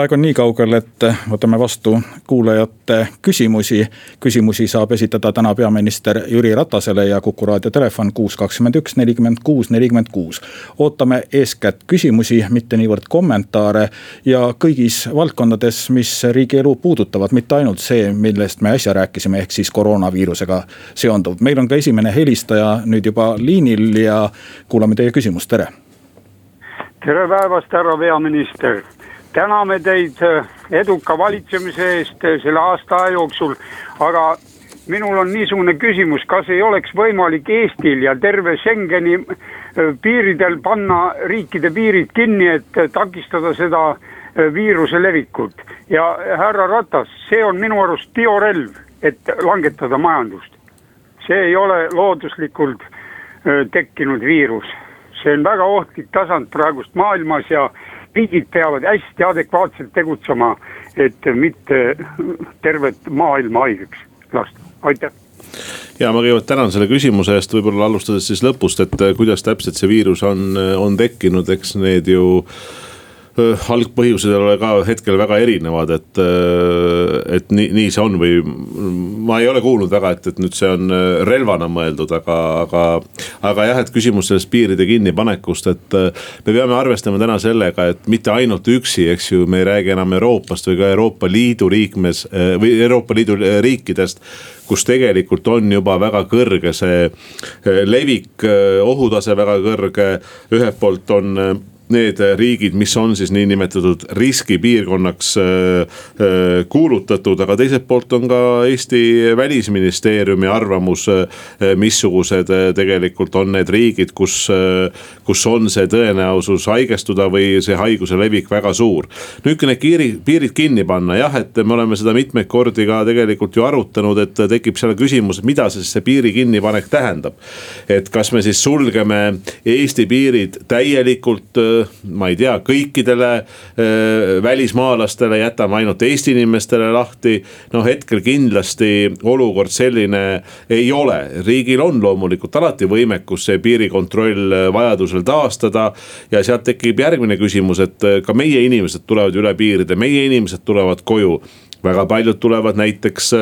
aeg on nii kaugel, et võtame vastu kuulajate küsimusi. küsimusi saab esitada täna peaminister Jüri Ratasele ja Kuku raadio telefon kuus, kakskümmend üks, nelikümmend kuus, nelikümmend kuus. ootame eeskätt küsimusi, mitte niivõrd kommentaare ja kõigis valdkondades, mis riigielu puudutavad, mitte ainult see, millest me äsja rääkisime, ehk siis koroonaviirusega seonduv. meil on ka esimene helistaja nüüd juba liinil ja kuulame teie küsimust, tere. tere päevast, härra peaminister täname teid äh, eduka valitsemise eest äh, selle aasta jooksul, aga minul on niisugune küsimus, kas ei oleks võimalik Eestil ja terve Schengeni äh, piiridel panna riikide piirid kinni, et takistada seda viiruse levikut. ja härra Ratas, see on minu arust biorelv, et langetada majandust. see ei ole looduslikult tekkinud viirus, see on väga ohtlik tasand praegust maailmas ja riigid peavad hästi adekvaatselt tegutsema, et mitte tervet maailma haigeks lasta, aitäh! Ja ma kõigepealt tänan selle küsimuse eest, võib-olla alustades siis lõpust, et kuidas täpselt see viirus on, on tekkinud, eks need ju äh, algpõhjused ei ole ka hetkel väga erinevad, et, et nii, nii see on või. ma ei ole kuulnud väga, et, et nüüd see on relvana mõeldud, aga, aga, aga jah, et küsimus sellest piiride kinnipanekust, et me peame arvestama täna sellega, et mitte ainult üksi, eks ju, me ei räägi enam Euroopast või ka Euroopa Liidu liikmes või Euroopa Liidu riikidest kus tegelikult on juba väga kõrge see levik, ohutase väga kõrge, ühelt poolt on need riigid, mis on siis niinimetatud riskipiirkonnaks äh, äh, kuulutatud, aga teiselt poolt on ka Eesti välisministeeriumi arvamus. Äh, missugused tegelikult on need riigid, kus, kus on see tõenäosus haigestuda või see haiguse levik väga suur. nüüd, kui need kiiri, piirid kinni panna, jah, et me oleme seda mitmeid kordi ka tegelikult ju arutanud, et tekib seal küsimus, mida siis see piiri kinnipanek tähendab. et kas me siis sulgeme Eesti piirid täielikult ma ei tea, kõikidele äh, välismaalastele, jätame ainult Eesti inimestele lahti. no hetkel kindlasti olukord selline ei ole, riigil on loomulikult alati võimekus see piirikontroll äh, vajadusel taastada. ja sealt tekib järgmine küsimus, et äh, ka meie inimesed tulevad üle piiride, meie inimesed tulevad koju. väga paljud tulevad näiteks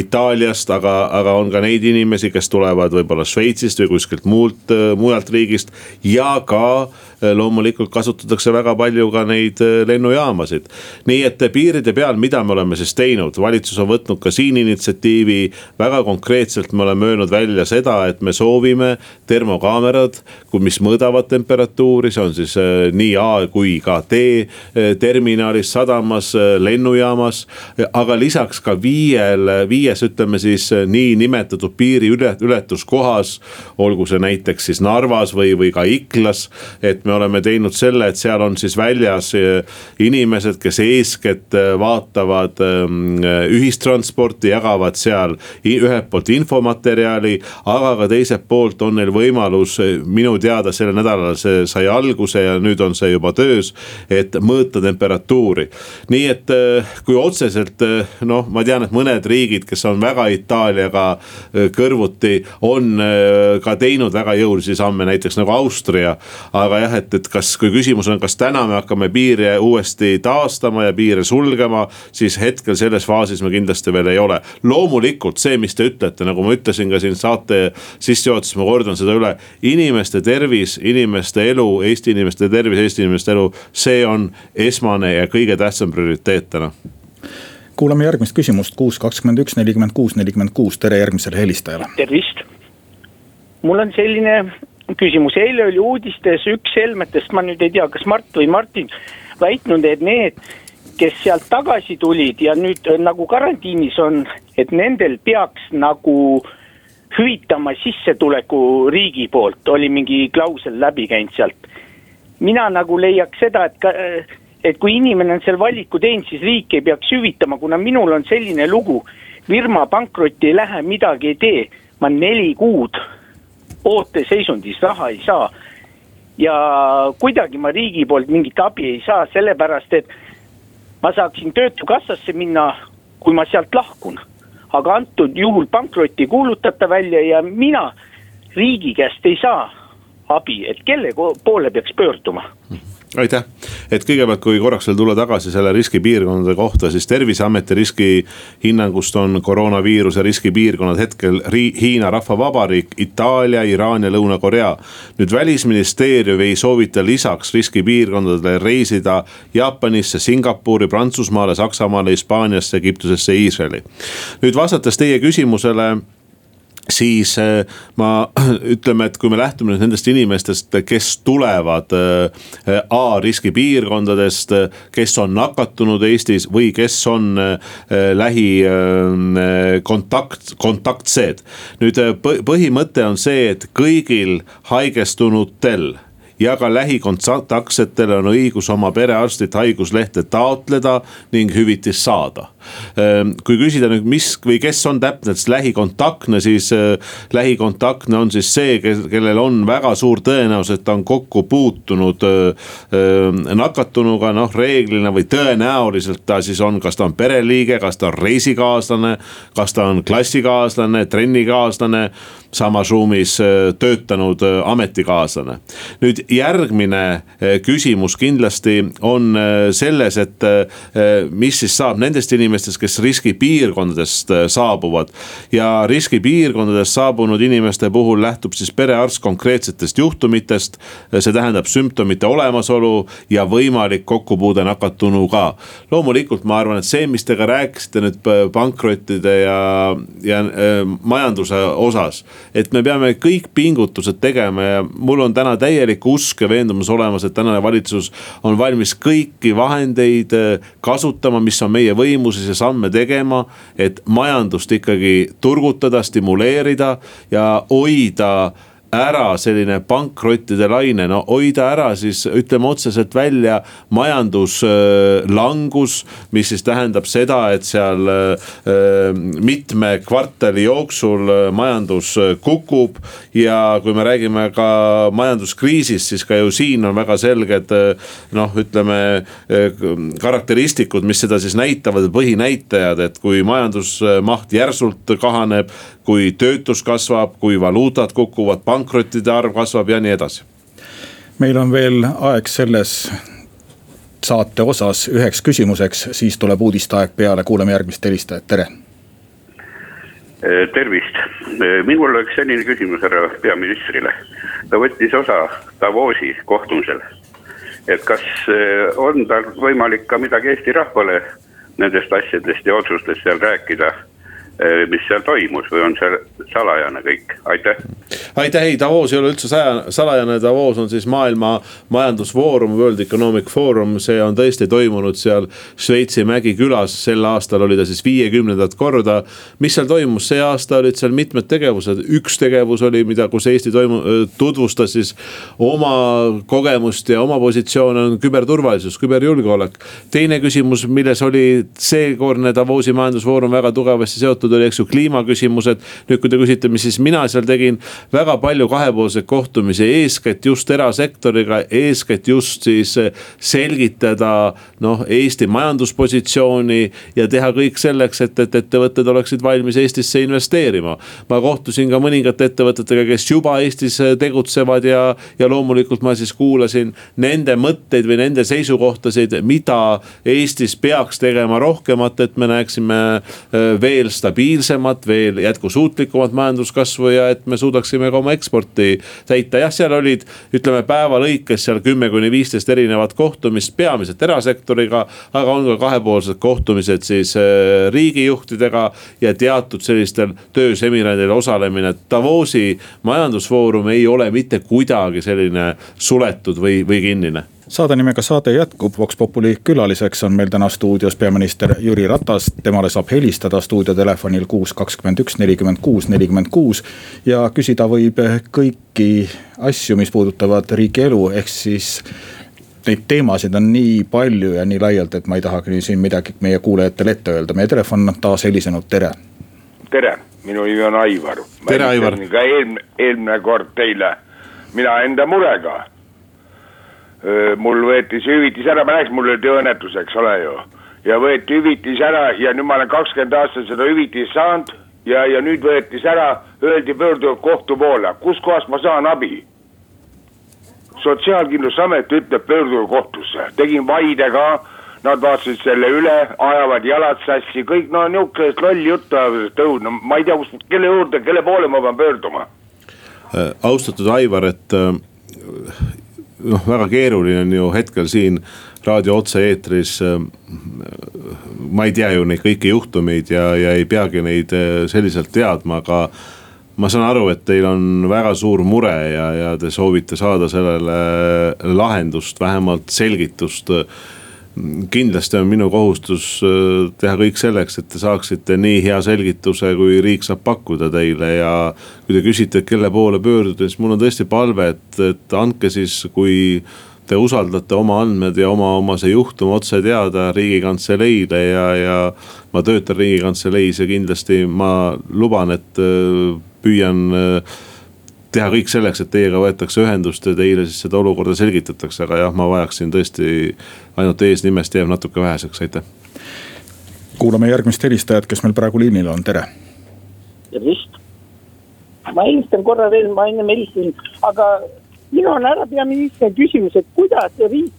Itaaliast, aga, aga on ka neid inimesi, kes tulevad võib-olla Šveitsist või kuskilt muult, mujalt riigist. Ja ka Äh, loomulikult kasutatakse väga palju ka neid äh, lennujaamasid. nii et piiride peal, mida me oleme siis teinud, valitsus on võtnud ka siin initsiatiivi. väga konkreetselt me oleme öelnud välja seda, et me soovime termokaamerad, mis mõõdavad temperatuuri, see on siis äh, nii A kui ka D terminalis, sadamas, lennujaamas. aga lisaks ka viiel, viies ütleme siis niinimetatud piiriületuskohas, olgu see näiteks siis Narvas või, või ka Iklas, et me oleme teinud selle, et seal on siis väljas eh, inimesed, kes eeskätt eh, vaatavad ehm, ühistransporti, jagavad seal ühelt poolt infomaterjali. aga ka teiselt poolt on neil võimalus, eh, minu teada sellel nädalal see sai alguse ja nüüd on see juba töös, et mõõta temperatuuri. nii et kui otseselt noh, ma tean, et mõned riigid, kes on väga Itaaliaga kõrvuti, on ka teinud väga jõulisi samme, näiteks nagu Austria. aga jah, et, et kas, kui küsimus on, kas täna me hakkame piire uuesti taastama ja piire sulgema, siis hetkel selles faasis me kindlasti veel ei ole. loomulikult see, mis te ütlete, nagu ma ütlesin ka siin saate sissejuhatuses, ma kordan seda üle. inimeste tervis, inimeste elu, Eesti inimeste tervis, Eesti inimeste elu, see on esmane ja kõige tähtsam prioriteet täna kuulame järgmist küsimust, kuus, kakskümmend üks, nelikümmend kuus, nelikümmend kuus, tere järgmisele helistajale. tervist. mul on selline küsimus, eile oli uudistes üks Helmetest, ma nüüd ei tea, kas Mart või Martin, väitnud, et need, kes sealt tagasi tulid ja nüüd äh, nagu karantiinis on, et nendel peaks nagu hüvitama sissetuleku riigi poolt, oli mingi klausel läbi käinud sealt. mina nagu leiaks seda, et ka, äh, et kui inimene on seal valiku teinud, siis riik ei peaks hüvitama, kuna minul on selline lugu. firma pankrotti ei lähe, midagi ei tee, ma neli kuud ooteseisundis, raha ei saa. ja kuidagi ma riigi poolt mingit abi ei saa, sellepärast et ma saaksin töötukassasse minna, kui ma sealt lahkun. aga antud juhul pankrotti ei kuulutata välja ja mina riigi käest ei saa abi, et kelle poole peaks pöörduma aitäh, et kõigepealt, kui korraks veel tulla tagasi selle riskipiirkondade kohta, siis terviseameti riskihinnangust on koroonaviiruse riskipiirkonnad hetkel Hiina Rahvavabariik, Itaalia, Iraan ja Lõuna-Korea. nüüd välisministeerium ei soovita lisaks riskipiirkondadele reisida Jaapanisse, Singapuri, Prantsusmaale, Saksamaale, Hispaaniasse, Egiptusesse, Iisraeli. nüüd vastates teie küsimusele siis äh, ma ütleme, et kui me lähtume nüüd nendest inimestest, kes tulevad äh, A riskipiirkondadest, kes on nakatunud Eestis või kes on äh, lähi kontakt, kontaktsed. nüüd põhimõte on see, et kõigil haigestunutel ja ka lähikontaktsetel on õigus oma perearstilt haiguslehte taotleda ning hüvitist saada. Ehm, kui küsida nüüd, mis või kes on täpselt lähikontaktne, siis äh, lähikontaktne on siis see, kellel on väga suur tõenäosus, et ta on kokku puutunud äh, nakatunuga, noh reeglina või tõenäoliselt ta siis on, kas ta on pereliige, kas ta on reisikaaslane, kas ta on klassikaaslane, trennikaaslane samas ruumis töötanud ametikaaslane. nüüd järgmine küsimus kindlasti on selles, et mis siis saab nendest inimestest, kes riskipiirkondadest saabuvad. ja riskipiirkondadest saabunud inimeste puhul lähtub siis perearst konkreetsetest juhtumitest. see tähendab sümptomite olemasolu ja võimalik kokkupuude nakatunuga. loomulikult ma arvan, et see, mis te ka rääkisite nüüd pankrottide ja, ja majanduse osas et me peame kõik pingutused tegema ja mul on täna täielik usk ja veendumus olemas, et tänane valitsus on valmis kõiki vahendeid äh, kasutama, mis on meie võimuses ja samme tegema. et majandust ikkagi turgutada, stimuleerida ja hoida ära selline pankrottide laine, no hoida ära siis ütleme otseselt välja majanduslangus. mis siis tähendab seda, et seal äh, mitme kvartali jooksul äh, majandus kukub. ja kui me räägime ka majanduskriisist, siis ka ju siin on väga selged äh, noh, ütleme karakteristikud, mis seda siis näitavad, põhinäitajad, et kui majandusmaht järsult kahaneb kui töötus kasvab, kui valuutad kukuvad, pankrottide arv kasvab ja nii edasi. meil on veel aeg selles saate osas üheks küsimuseks, siis tuleb uudisteaeg peale, kuulame järgmist helistajat, tere. tervist, minul oleks selline küsimus härra peaministrile. ta võttis osa Davosi kohtumisel. et kas on tal võimalik ka midagi Eesti rahvale nendest asjadest ja otsustest seal rääkida mis seal toimus või on see salajane kõik, aitäh. aitäh, ei Davos ei ole üldse saja, salajane, Davos on siis maailma majandusfoorum, World Economic Forum, see on tõesti toimunud seal Šveitsi Mägi-külas, sel aastal oli ta siis viiekümnendat korda. mis seal toimus, see aasta olid seal mitmed tegevused, üks tegevus oli, mida, kus Eesti toimu-, tutvustas siis oma kogemust ja oma positsioone on küberturvalisus, küberjulgeolek. teine küsimus, milles oli seekordne Davosi majandusfoorum väga tugevasti seotud seotud oli, eks ju, kliimaküsimused. nüüd, kui te küsite, mis siis mina seal tegin, väga palju kahepoolseid kohtumisi, eeskätt just erasektoriga, eeskätt just siis eh, selgitada noh, Eesti majanduspositsiooni ja teha kõik selleks, et, et ettevõtted oleksid valmis Eestisse investeerima. ma kohtusin ka mõningate ettevõtetega, kes juba Eestis eh, tegutsevad ja, ja loomulikult ma siis kuulasin nende mõtteid või nende seisukohtasid, mida Eestis peaks tegema rohkemat, et me näeksime eh, veel stabiilset stabiilsemat, veel jätkusuutlikumat majanduskasvu ja et me suudaksime ka oma eksporti täita. jah, seal olid, ütleme päeva lõikes seal kümme kuni viisteist erinevat kohtumist, peamiselt erasektoriga. aga on ka kahepoolsed kohtumised siis äh, riigijuhtidega ja teatud sellistel tööseminaridel osalemine. Davosi majandusfoorum ei ole mitte kuidagi selline suletud või, või kinnine saade nimega Saade jätkub, Vox Populi külaliseks on meil täna stuudios peaminister Jüri Ratas. temale saab helistada stuudiotelefonil kuus, kakskümmend üks, nelikümmend kuus, nelikümmend kuus. ja küsida võib kõiki asju, mis puudutavad riigielu, ehk siis neid teemasid on nii palju ja nii laialt, et ma ei tahagi siin midagi meie kuulajatele ette öelda, meie telefon on taas helisenud, tere. tere, minu nimi on Aivar. tere, Aivar. ka eelmine, eelmine kord teile, mina enda murega mul võeti see hüvitis ära, ma rääkisin, mul oli tööõnnetus, eks ole ju. ja võeti hüvitis ära ja nüüd ma olen kakskümmend aastat seda hüvitist saanud ja, ja nüüd võeti see ära, öeldi pöörduge kohtu poole, kuskohast ma saan abi? sotsiaalkindlustusamet ütleb pöörduge kohtusse, tegin vaide ka, nad vaatasid selle üle, ajavad jalad sassi, kõik no nihukesed lolli juttu ajavad, õud, no ma ei tea, kus, kelle juurde, kelle poole ma pean pöörduma. Äh, austatud Aivar, et äh, noh, väga keeruline on ju hetkel siin raadio otse-eetris. Äh, ma ei tea ju neid kõiki juhtumeid ja, ja ei peagi neid selliselt teadma, aga ma saan aru, et teil on väga suur mure ja, ja te soovite saada sellele lahendust, vähemalt selgitust. Kindlasti on minu kohustus äh, teha kõik selleks, et te saaksite nii hea selgituse, kui riik saab pakkuda teile ja. kui te küsite, kelle poole pöörduda, siis mul on tõesti palve, et, et andke siis, kui te usaldate oma andmed ja oma, oma see juhtum otse teada riigikantseleile ja, ja. ma töötan riigikantseleis ja kindlasti ma luban, et äh, püüan äh, teha kõik selleks, et teiega võetakse ühendust ja teile siis seda olukorda selgitatakse, aga jah, ma vajaksin tõesti ainult eesnimest jääb natuke väheseks, aitäh. kuulame järgmist helistajat, kes meil praegu liinil on, tere. tervist. ma helistan korra veel, ma ennem helistasin, aga minul on härra peaminister küsimus, et kuidas riik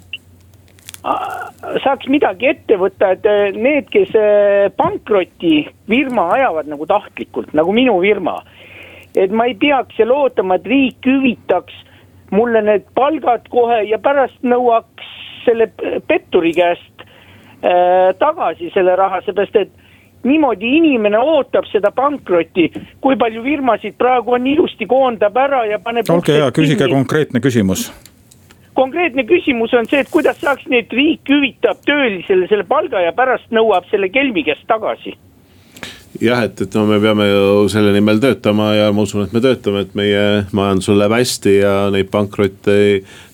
saaks midagi ette võtta, et äh, need, kes äh, pankroti firma ajavad nagu tahtlikult, nagu minu firma et ma ei peaks seal ootama, et riik hüvitaks mulle need palgad kohe ja pärast nõuaks selle petturi käest äh, tagasi selle raha, seepärast et niimoodi inimene ootab seda pankrotti, kui palju firmasid praegu on ilusti koondab ära ja paneb. olge hea, küsige konkreetne küsimus. konkreetne küsimus on see, et kuidas saaks nii, et riik hüvitab töölisele selle palga ja pärast nõuab selle kelmi käest tagasi jah, et, et no me peame ju selle nimel töötama ja ma usun, et me töötame, et meie majandusel läheb hästi ja neid pankrotte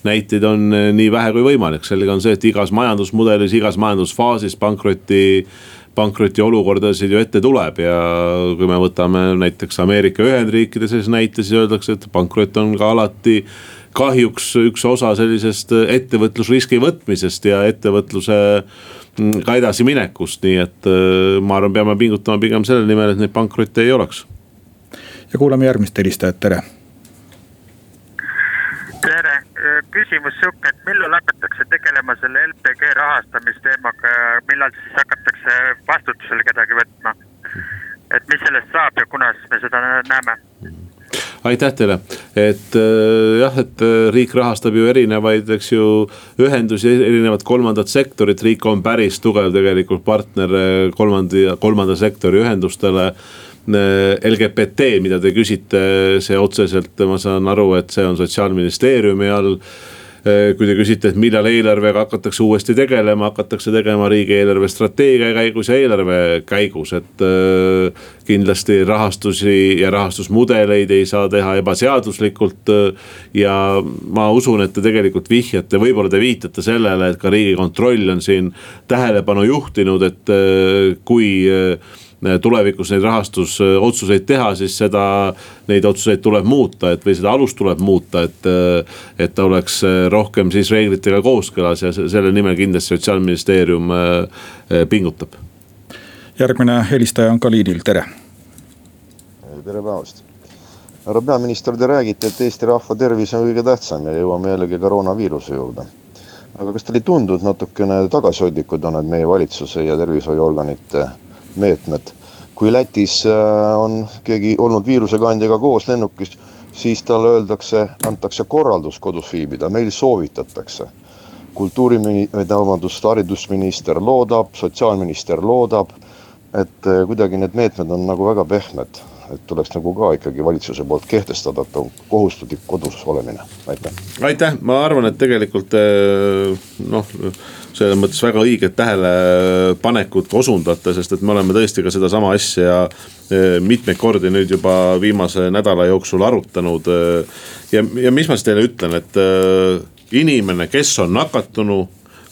näiteid on nii vähe kui võimalik. selge on see, et igas majandusmudelis, igas majandusfaasis pankroti pankrotiolukordasid ju ette tuleb ja kui me võtame näiteks Ameerika Ühendriikide selles näite, siis öeldakse, et pankrot on ka alati kahjuks üks osa sellisest ettevõtlusriski võtmisest ja ettevõtluse ka edasiminekust, nii et äh, ma arvan, peame pingutama pigem selle nimel, et neid pankrotte ei oleks. ja kuulame järgmist helistajat, tere. tere, äh, küsimus sihuke, et millal hakatakse tegelema selle LPG rahastamisteemaga, millal siis hakatakse vastutusele kedagi võtma? et mis sellest saab ja kunas me seda näeme? Aitäh teile, et äh, jah, et äh, riik rahastab ju erinevaid, eks ju, ühendusi, erinevat kolmandat sektorit, riik on päris tugev tegelikult partner äh, kolmandi, kolmanda sektori ühendustele. LGBT, mida te küsite, see otseselt, ma saan aru, et see on sotsiaalministeeriumi all. Äh, kui te küsite, et millal eelarvega hakatakse uuesti tegelema, hakatakse tegema riigieelarve strateegia käigus ja eelarve käigus, et äh, kindlasti rahastusi ja rahastusmudeleid ei saa teha ebaseaduslikult. Äh, ja ma usun, et te tegelikult vihjate, võib-olla te viitate sellele, et ka riigikontroll on siin tähelepanu juhtinud, et kui Äh, tulevikus neid rahastusotsuseid teha, siis seda, neid otsuseid tuleb muuta, et või seda alust tuleb muuta, et. Äh, et ta oleks äh, rohkem siis reeglitega kooskõlas ja selle nimel kindlasti sotsiaalministeerium pingutab. järgmine helistaja on ka liinil, tere. tere päevast härra peaminister, te räägite, et Eesti rahva tervis on kõige tähtsam ja jõuame jällegi koroonaviiruse juurde. aga kas teile ei tundu, et natukene tagasihoidlikud on need meie valitsuse ja tervishoiuorganite meetmed. kui Lätis äh, on keegi olnud viirusekandjaga koos lennukis, siis talle öeldakse, antakse korraldus kodus viibida, meil soovitatakse. kultuurimini-, vabandust, haridusminister loodab, sotsiaalminister loodab, et äh, kuidagi need meetmed on nagu väga pehmed et tuleks nagu ka ikkagi valitsuse poolt kehtestada, et on kohustuslik kodus olemine, aitäh. aitäh, ma arvan, et tegelikult äh, noh selles mõttes väga õiget tähelepanekut osundate, sest et me oleme tõesti ka sedasama asja e, mitmeid kordi nüüd juba viimase nädala jooksul arutanud. E, ja, ja mis ma siis teile ütlen, et e, inimene, kes on nakatunu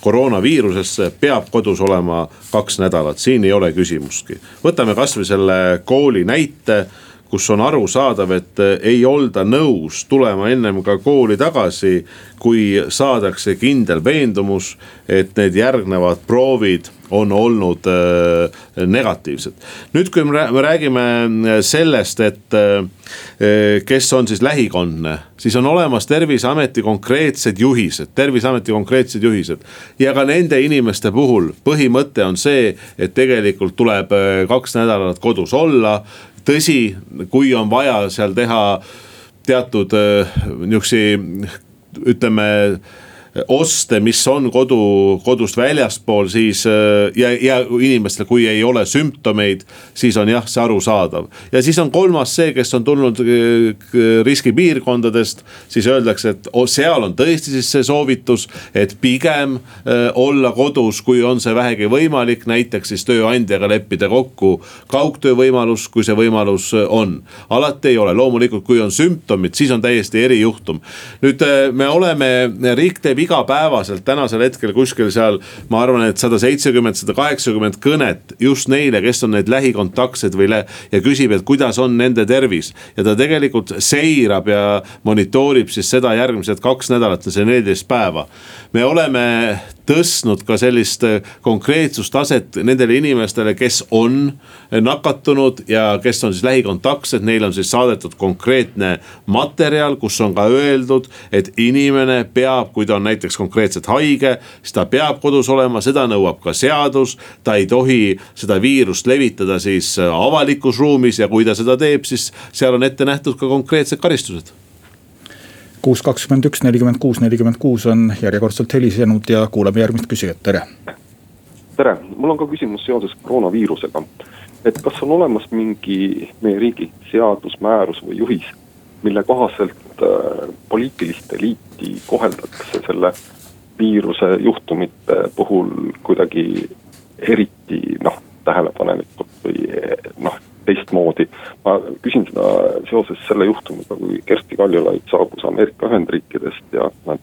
koroonaviirusesse, peab kodus olema kaks nädalat, siin ei ole küsimustki. võtame kasvõi selle kooli näite kus on arusaadav, et ei olda nõus tulema ennem ka kooli tagasi, kui saadakse kindel veendumus, et need järgnevad proovid on olnud äh, negatiivsed. nüüd, kui me räägime sellest, et kes on siis lähikondne, siis on olemas terviseameti konkreetsed juhised, terviseameti konkreetsed juhised. ja ka nende inimeste puhul põhimõte on see, et tegelikult tuleb kaks nädalat kodus olla. Tõsi, kui on vaja seal teha teatud niisuguseid ütleme oste, mis on kodu, kodust väljaspool, siis äh, ja, ja inimestel, kui ei ole sümptomeid, siis on jah, see arusaadav. ja siis on kolmas see, kes on tulnud äh, riskipiirkondadest, siis öeldakse, et seal on tõesti siis see soovitus, et pigem äh, olla kodus, kui on see vähegi võimalik, näiteks siis tööandjaga leppida kokku kaugtöö võimalus, kui see võimalus on. alati ei ole, loomulikult, kui on sümptomid, siis on täiesti erijuhtum. nüüd me oleme, riik teeb igapäevaselt tänasel hetkel kuskil seal, ma arvan, et sada seitsekümmend, sada kaheksakümmend kõnet just neile, kes on need lähikontaktsed või lä- ja küsib, et kuidas on nende tervis. ja ta tegelikult seirab ja monitoorib siis seda järgmised kaks nädalat ja see neliteist päeva. Me oleme tõstnud ka sellist äh, konkreetsustaset nendele inimestele, kes on nakatunud ja kes on siis lähikontaktsed, neile on siis saadetud konkreetne materjal, kus on ka öeldud, et inimene peab, kui ta on näiteks konkreetselt haige, siis ta peab kodus olema, seda nõuab ka seadus. ta ei tohi seda viirust levitada siis äh, avalikus ruumis ja kui ta seda teeb, siis seal on ette nähtud ka konkreetsed karistused kuus kakskümmend üks, nelikümmend kuus, nelikümmend kuus on järjekordselt helisenud ja kuulame järgmist küsijat, tere. tere, mul on ka küsimus seoses koroonaviirusega. et kas on olemas mingi meie riigi seadus, määrus või juhis, mille kohaselt äh, poliitilist eliiti koheldakse selle viiruse juhtumite puhul kuidagi eriti noh, tähelepanelikult või noh teistmoodi. ma küsin seda seoses selle juhtumiga, kui Kersti Kaljulaid saabus Ameerika Ühendriikidest ja nad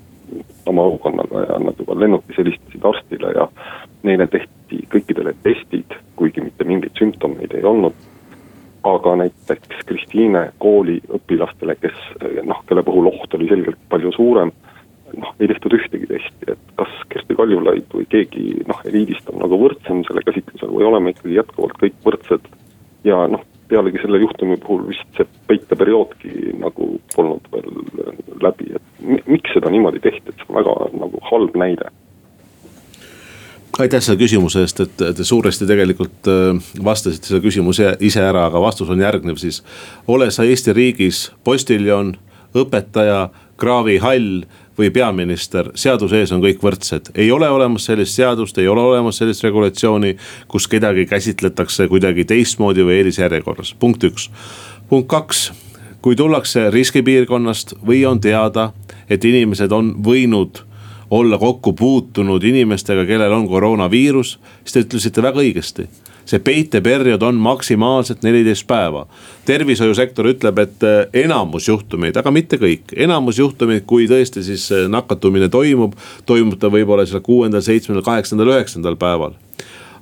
oma õukonnaga ja nad juba lennukis helistasid arstile ja neile tehti kõikidele testid, kuigi mitte mingeid sümptomeid ei olnud. aga näiteks Kristiine kooli õpilastele, kes noh, kelle puhul oht oli selgelt palju suurem, noh, ei tehtud ühtegi testi, et kas Kersti Kaljulaid või keegi noh, eliidist on nagu võrdsem selle käsitlusel või oleme ikkagi jätkuvalt kõik võrdsed ja noh, pealegi selle juhtumi puhul vist see peiteperioodki nagu polnud veel läbi, et miks seda niimoodi tehti, et see on väga nagu halb näide aitäh selle küsimuse eest, et te suuresti tegelikult äh, vastasite selle küsimuse ise ära, aga vastus on järgnev siis. ole sa Eesti riigis postiljon, õpetaja, kraavihall või peaminister, seaduse ees on kõik võrdsed. ei ole olemas sellist seadust, ei ole olemas sellist regulatsiooni, kus kedagi käsitletakse kuidagi teistmoodi või eelisjärjekorras, punkt üks. punkt kaks, kui tullakse riskipiirkonnast või on teada, et inimesed on võinud olla kokku puutunud inimestega, kellel on koroonaviirus, siis te ütlesite väga õigesti see peiteperiood on maksimaalselt neliteist päeva. tervishoiusektor ütleb, et äh, enamus juhtumeid, aga mitte kõik, enamus juhtumeid, kui tõesti siis äh, nakatumine toimub, toimub ta võib-olla seal kuuendal, seitsmendal, kaheksandal, üheksandal päeval.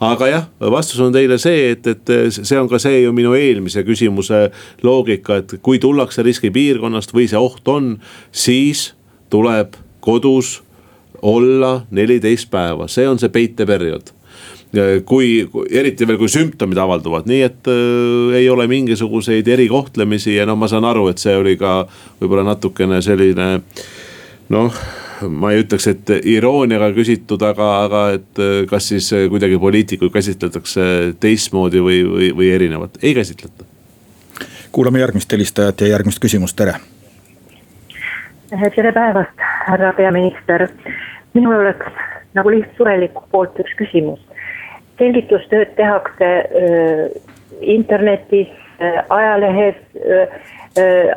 Aga jah, vastus on teile see, et, et äh, see on ka see ju minu eelmise küsimuse loogika, et kui tullakse riskipiirkonnast või see oht on, siis tuleb kodus olla neliteist päeva, see on see peiteperiood kui, eriti veel, kui sümptomid avalduvad, nii et äh, ei ole mingisuguseid erikohtlemisi ja no ma saan aru, et see oli ka võib-olla natukene selline noh ma ei ütleks, et irooniaga küsitud, aga, aga et äh, kas siis kuidagi poliitikuid käsitletakse teistmoodi või, või, või erinevalt, ei käsitleta. kuulame järgmist helistajat ja järgmist küsimust, tere. tere päevast, härra peaminister. minul oleks nagu lihtsureliku poolt üks küsimus selgitustööd tehakse internetis, ajalehes,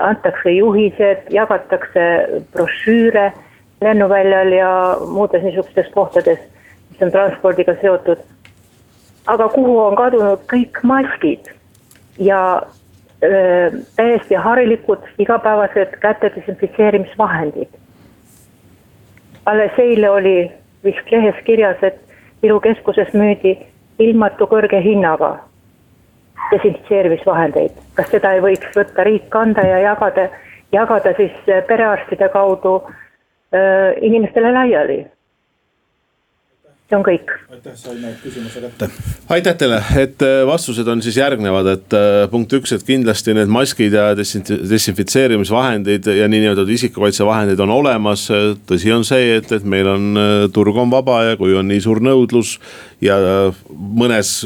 antakse juhised, jagatakse brošüüre lennuväljal ja muudes niisugustes kohtades, mis on transpordiga seotud. aga kuhu on kadunud kõik maskid ja öö, täiesti harilikud igapäevased käte desinfitseerimisvahendid. alles eile oli vist lehes kirjas, et ilukeskuses müüdi ilmatu kõrge hinnaga. desinfitseerimisvahendeid, kas seda ei võiks võtta riik kanda ja jagada, jagada siis perearstide kaudu äh, inimestele laiali see on kõik. aitäh, saime küsimuse kätte. aitäh teile, et äh, vastused on siis järgnevad, et äh, punkt üks, et kindlasti need maskid ja desinfitseerimisvahendid ja niinimetatud isikukaitsevahendid on olemas. tõsi on see, et, et meil on, äh, turg on vaba ja kui on nii suur nõudlus ja mõnes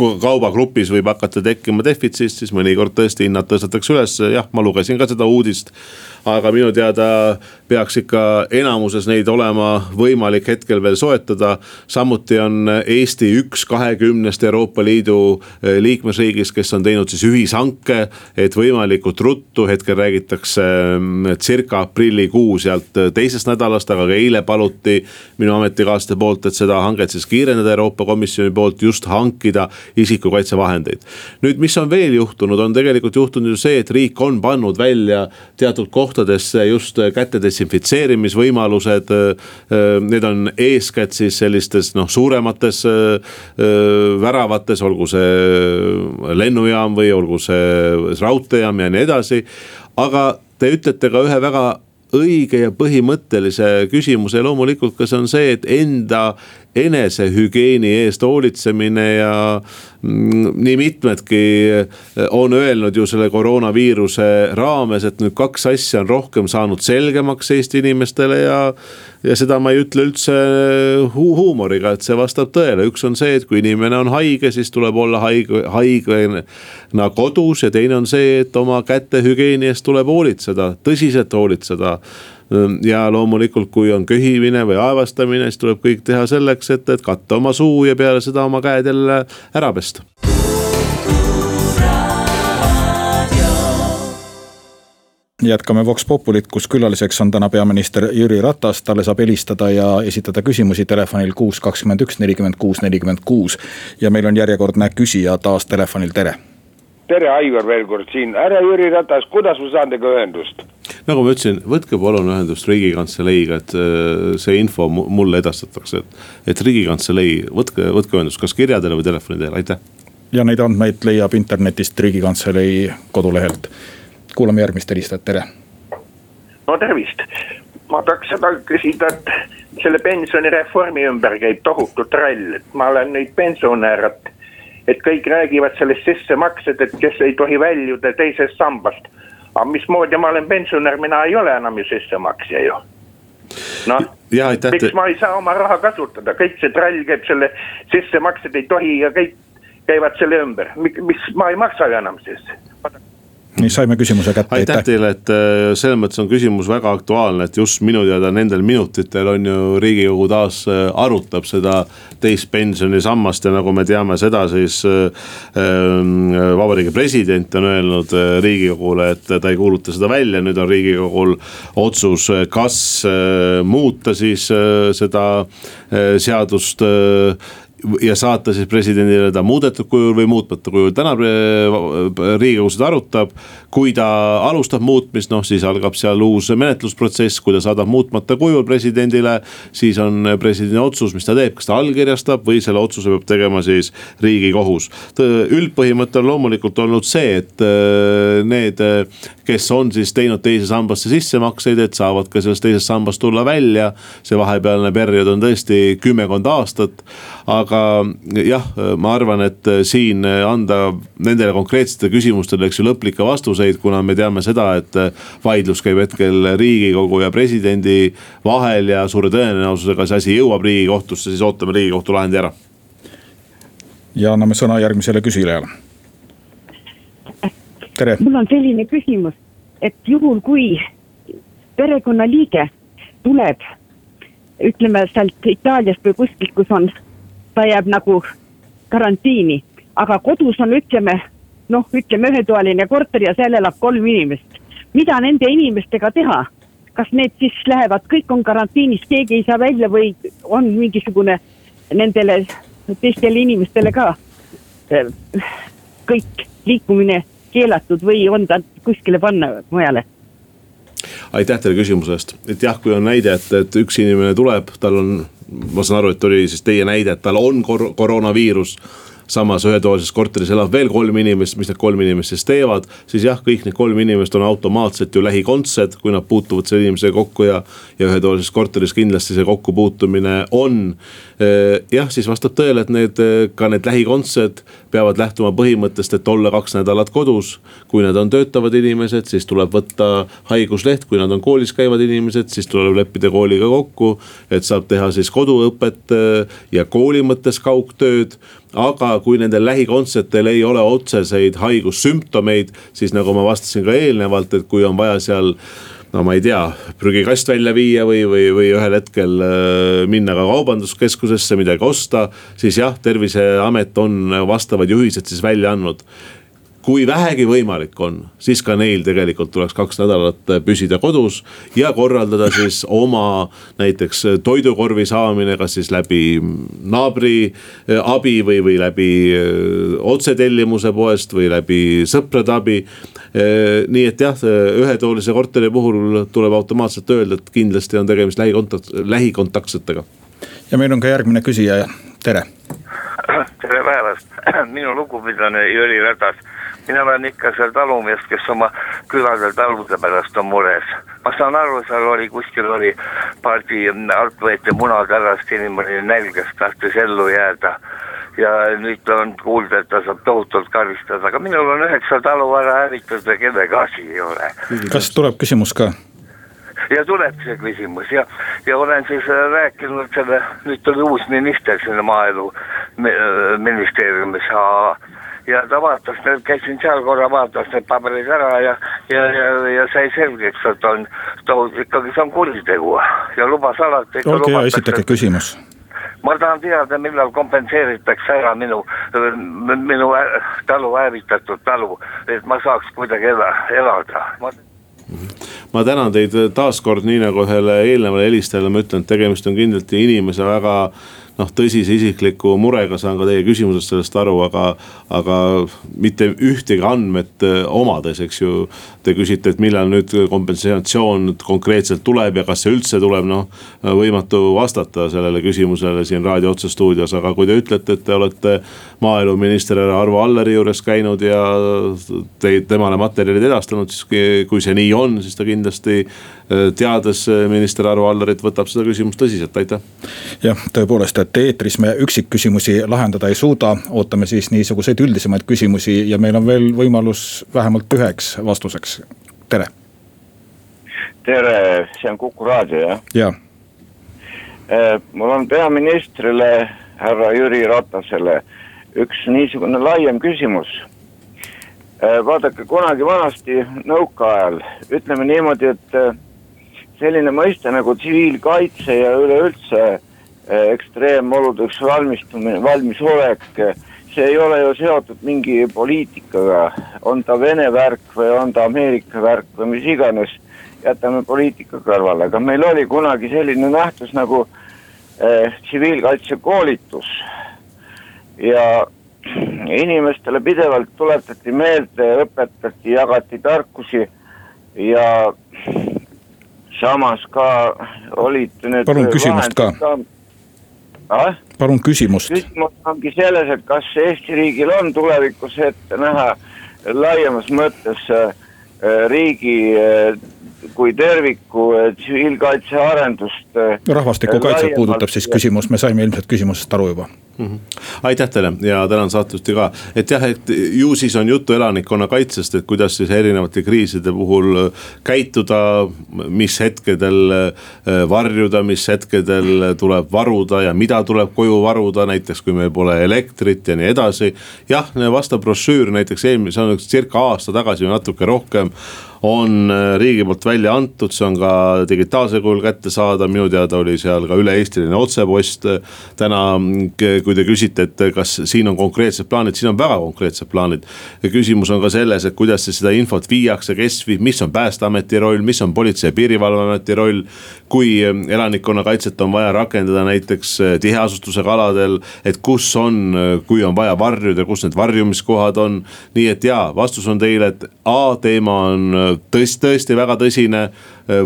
kaubagrupis võib hakata tekkima defitsiit, siis mõnikord tõesti hinnad tõstetakse üles, jah, ma lugesin ka seda uudist aga minu teada peaks ikka enamuses neid olema võimalik hetkel veel soetada. samuti on Eesti üks kahekümnest Euroopa Liidu eh, liikmesriigist, kes on teinud siis ühishanke, et võimalikult ruttu, hetkel räägitakse mm, circa aprillikuus sealt teisest nädalast, aga ka eile paluti minu ametikaaslaste poolt, et seda hanget siis kiirendada Euroopa Komisjoni poolt just hankida isikukaitsevahendeid. nüüd, mis on veel juhtunud, on tegelikult juhtunud ju see, et riik on pannud välja teatud kohtades kohtadesse just käte desinfitseerimisvõimalused. Need on eeskätt siis sellistes noh, suuremates väravates, olgu see lennujaam või olgu see raudteejaam ja nii edasi. aga te ütlete ka ühe väga õige ja põhimõttelise küsimuse loomulikult ka see on see, et enda enesehügieeni eest hoolitsemine ja mm, nii mitmedki on öelnud ju selle koroonaviiruse raames, et nüüd kaks asja on rohkem saanud selgemaks Eesti inimestele ja. ja seda ma ei ütle üldse hu huumoriga, et see vastab tõele, üks on see, et kui inimene on haige, siis tuleb olla haige, haigena kodus ja teine on see, et oma kätehügieeni eest tuleb hoolitseda, tõsiselt hoolitseda ja loomulikult, kui on köhimine või aevastamine, siis tuleb kõik teha selleks, et, et katta oma suu ja peale seda oma käed jälle ära pesta. jätkame Vox Populit, kus külaliseks on täna peaminister Jüri Ratas, talle saab helistada ja esitada küsimusi telefonil kuus, kakskümmend üks, nelikümmend kuus, nelikümmend kuus. ja meil on järjekordne küsija taas telefonil, tere tere, Aivar veel kord siin, härra Jüri Ratas, kuidas ma saan teiega ühendust? Nagu ma ütlesin, võtke palun ühendust riigikantseleiga, et äh, see info mulle edastatakse, et. et riigikantselei, võtke, võtke ühendust, kas kirja teel või telefoni teel, aitäh. ja neid andmeid leiab internetist riigikantselei kodulehelt. kuulame järgmist helistajat, tere. no tervist, ma tahaks seda küsida, et selle pensionireformi ümber käib tohutu trall, et ma olen nüüd pensionär, et et kõik räägivad sellest sissemaksed, et kes ei tohi väljuda teisest sambast. Aga mismoodi ma olen pensionär, mina ei ole enam ju sissemaksja ju. noh, miks ma ei saa oma raha kasutada, kõik see trall käib selle sissemaksed ei tohi ja kõik käivad selle ümber, mis ma ei maksa ju enam siis nii saime küsimuse kätte. aitäh teile, et äh, selles mõttes on küsimus väga aktuaalne, et just minu teada nendel minutitel on ju riigikogu taas äh, arutab seda teist pensionisammast ja nagu me teame seda, siis äh,. ähm, vabariigi president on öelnud riigikogule, et ta ei kuuluta seda välja, nüüd on riigikogul otsus, kas muuta siis seda seadust ja saata siis presidendile ta muudetud kujul või muutmata kujul, täna riigikogu seda arutab. kui ta alustab muutmist, noh siis algab seal uus menetlusprotsess, kui ta saadab muutmata kujul presidendile. siis on presidendi otsus, mis ta teeb, kas ta allkirjastab või selle otsuse peab tegema siis riigikohus. üldpõhimõte on loomulikult olnud see, et äh, need, kes on siis teinud teise sambasse sissemakseid, et saavad ka sellest teisest sambast tulla välja. see vahepealne periood on tõesti kümmekond aastat aga jah, ma arvan, et siin anda nendele konkreetsetele küsimustele, eks ju, lõplikke vastuseid, kuna me teame seda, et vaidlus käib hetkel riigikogu ja presidendi vahel ja suure tõenäosusega see asi jõuab riigikohtusse, siis ootame riigikohtu lahendi ära. ja anname sõna järgmisele küsijale. tere. mul on selline küsimus, et juhul kui perekonnaliige tuleb ütleme sealt Itaaliast või kuskilt, kus on ta jääb nagu karantiini, aga kodus on, ütleme noh, ütleme ühetoaline korter ja seal elab kolm inimest. mida nende inimestega teha? kas need siis lähevad, kõik on karantiinis, keegi ei saa välja või on mingisugune nendele teistele inimestele ka eh, kõik liikumine keelatud või on ta kuskile panna mujale? aitäh teile küsimuse eest, et jah, kui on näide, et, et üks inimene tuleb, tal on ma saan aru, et oli siis teie näide, et tal on kor koroonaviirus samas ühetoalises korteris elab veel kolm inimest, mis need kolm inimest siis teevad. siis jah, kõik need kolm inimest on automaatselt ju lähikondsed, kui nad puutuvad selle inimesega kokku ja, ja ühetoalises korteris kindlasti see kokkupuutumine on. jah, siis vastab tõele, et need ka need lähikondsed peavad lähtuma põhimõttest, et olla kaks nädalat kodus. kui nad on töötavad inimesed, siis tuleb võtta haigusleht, kui nad on koolis käivad inimesed, siis tuleb leppida kooliga kokku. et saab teha siis koduõpet ja kooli mõttes kaugtööd aga kui nendel lähikondsetel ei ole otseseid haigussümptomeid, siis nagu ma vastasin ka eelnevalt, et kui on vaja seal no ma ei tea, prügikast välja viia või, või, või ühel hetkel äh, minna ka kaubanduskeskusesse midagi osta. siis jah, terviseamet on vastavad juhised siis välja andnud kui vähegi võimalik on, siis ka neil tegelikult tuleks kaks nädalat püsida kodus ja korraldada siis oma näiteks toidukorvi saamine, kas siis läbi naabri eh, abi või, või läbi eh, otsetellimuse poest või läbi sõprade abi. Eh, nii et jah, ühetoolise korteri puhul tuleb automaatselt öelda, et kindlasti on tegemist lähikontakt, lähikontaktsetega. ja meil on ka järgmine küsija, tere. tere päevast, minu lugupidamine Jüri Ratas mina olen ikka see talumees, kes oma külade talude pärast on mures. ma saan aru, seal oli kuskil oli pardi alt võeti munad ära, sest inimene oli nälgas, tahtis ellu jääda. ja nüüd on kuulda, et ta saab tohutult karistada, aga minul on üheksa talu ära hävitatud ja kellegi asi ei ole. kas tuleb küsimus ka? ja tuleb see küsimus ja, ja olen siis rääkinud selle, nüüd tuli uus minister sinna maaelu ministeeriumis ja ta vaatas, käisin seal korra, vaatas need paberid ära ja, ja, ja, ja sai selgeks, et on, ikkagi see on kuritegu ja lubas alati. olge hea, esitage küsimus. Ma tahan teada, millal kompenseeritakse ära minu, minu talu hävitatud talu, et ma saaks kuidagi ela, elada. Ma ma tänan teid taaskord, nii nagu ühele eelnevale helistajale ma ütlen, et tegemist on kindlasti inimese väga noh, tõsise isikliku murega saan ka teie küsimusest sellest aru, aga, aga mitte ühtegi andmet äh, omades, eks ju. Te küsite, et millal nüüd kompensatsioon konkreetselt tuleb ja kas see üldse tuleb, noh võimatu vastata sellele küsimusele siin raadio otsestuudios, aga kui te ütlete, et te olete maaeluminister Arvo Alleri juures käinud ja te, temale materjalid edastanud, siis kui see nii on, siis ta kindlasti äh, teades minister Arvo Allerit, võtab seda küsimust tõsiselt, aitäh. jah, tõepoolest, et eetris me üksikküsimusi lahendada ei suuda, ootame siis niisuguseid üldisemaid küsimusi ja meil on veel võimalus vähemalt üheks vastuseks, tere. tere, see on Kuku raadio jah? jaa. Äh, mul on peaministrile, härra Jüri Ratasele üks niisugune laiem küsimus. Äh, vaadake, kunagi vanasti nõukaajal, ütleme niimoodi, et äh, selline mõiste nagu tsiviilkaitse ja üleüldse Eh, ekstreemoludeks valmistumine, valmisolek, see ei ole ju seotud mingi poliitikaga, on ta Vene värk või on ta Ameerika värk või mis iganes. jätame poliitika kõrvale, aga meil oli kunagi selline nähtus nagu eh, tsiviilkaitsekoolitus ja inimestele pidevalt tuletati meelde, õpetati, jagati tarkusi ja samas ka olid need. palun küsimust ka, ka ah?. palun küsimust. küsimus ongi selles, et kas Eesti riigil on tulevikus ette näha laiemas mõttes äh, riigi äh, kui terviku äh, tsiviilkaitse arendust. rahvastikukaitset puudutab siis küsimus, me saime ilmselt küsimusest aru juba mm. -hmm. aitäh teile ja tänan saatejuhti ka, et jah, et ju siis on juttu elanikkonna kaitsest, et kuidas siis erinevate kriiside puhul äh, käituda. mis hetkedel äh, varjuda, mis hetkedel tuleb varuda ja mida tuleb koju varuda, näiteks kui meil pole elektrit ja nii edasi. jah, vastav brošüür näiteks eelmise, see on circa aasta tagasi või natuke rohkem on äh, riigi poolt välja antud, see on ka digitaalsel kujul kättesaadav, minu teada oli seal ka üle-eestiline otsepost. täna, kui te küsite, et kas siin on konkreetsed plaanid, siin on väga konkreetsed plaanid. küsimus on ka selles, et kuidas siis seda infot viiakse, kes viib, mis on päästeameti roll, mis on politsei ja piirivalveameti roll. kui äh, elanikkonnakaitset on vaja rakendada näiteks äh, tiheasustusega aladel, et kus on, kui on vaja varjuda, kus need varjumiskohad on. nii et jaa, vastus on teile, et A teema on tõesti, tõesti väga tõsine.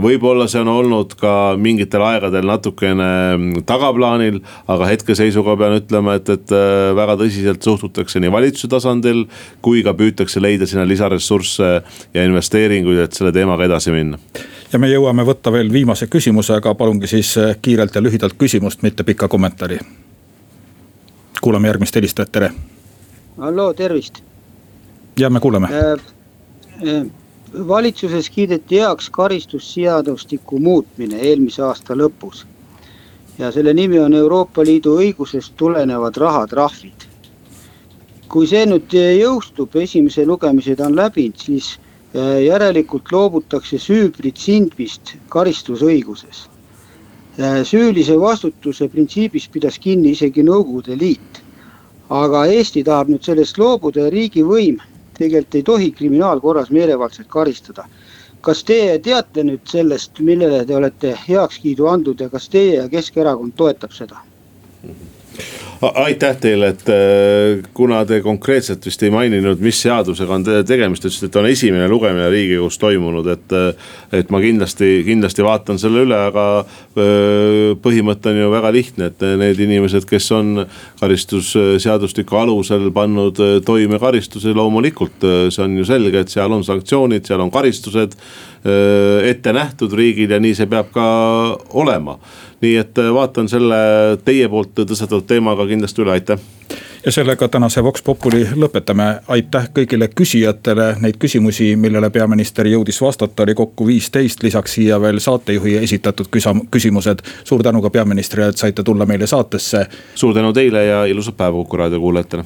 võib-olla see on olnud ka mingitel aegadel natukene mm, tagaplaanil, aga hetkeseisuga pean ütlema, et, et väga tõsiselt suhtutakse nii valitsuse tasandil kui ka püütakse leida sinna lisaressursse ja investeeringuid, et selle teemaga edasi minna ja me jõuame võtta veel viimase küsimuse, aga palungi siis kiirelt ja lühidalt küsimust, mitte pikka kommentaari. kuulame järgmist helistajat, tere. halloo, tervist. ja me kuuleme äh,. Äh, valitsuses kiideti heaks karistusseadustiku muutmine eelmise aasta lõpus. ja selle nimi on Euroopa Liidu õigusest tulenevad rahatrahvid. kui see nüüd jõustub, esimese lugemise ta on läbinud, siis äh, järelikult loobutakse süüprintsiibist karistusõiguses. Äh, süülise vastutuse printsiibist pidas kinni isegi Nõukogude Liit. aga Eesti tahab nüüd sellest loobuda ja riigivõim tegelikult ei tohi kriminaalkorras meelevaldselt karistada. kas teie teate nüüd sellest, millele te olete heakskiidu andnud ja kas teie ja Keskerakond toetab seda? Aitäh teile, et äh, kuna te konkreetselt vist ei maininud, mis seadusega on tegemist, ütlesite, et on esimene lugemine riigikogus toimunud, et. Äh, et ma kindlasti, kindlasti vaatan selle üle, aga äh, põhimõte on ju väga lihtne, et need inimesed, kes on karistusseadustiku alusel pannud toime karistuse, loomulikult see on ju selge, et seal on sanktsioonid, seal on karistused ette nähtud riigil ja nii see peab ka olema nii et äh, vaatan selle teie poolt tõstatatud teemaga kindlasti üle, aitäh! Ja sellega tänase Vox Populi lõpetame, aitäh kõigile küsijatele, neid küsimusi, millele peaminister jõudis vastata, oli kokku viisteist, lisaks siia veel saatejuhi esitatud küsimused. suur tänu ka peaministrile, et saite tulla meile saatesse. suur tänu teile ja ilusat päeva Kuku raadio kuulajatele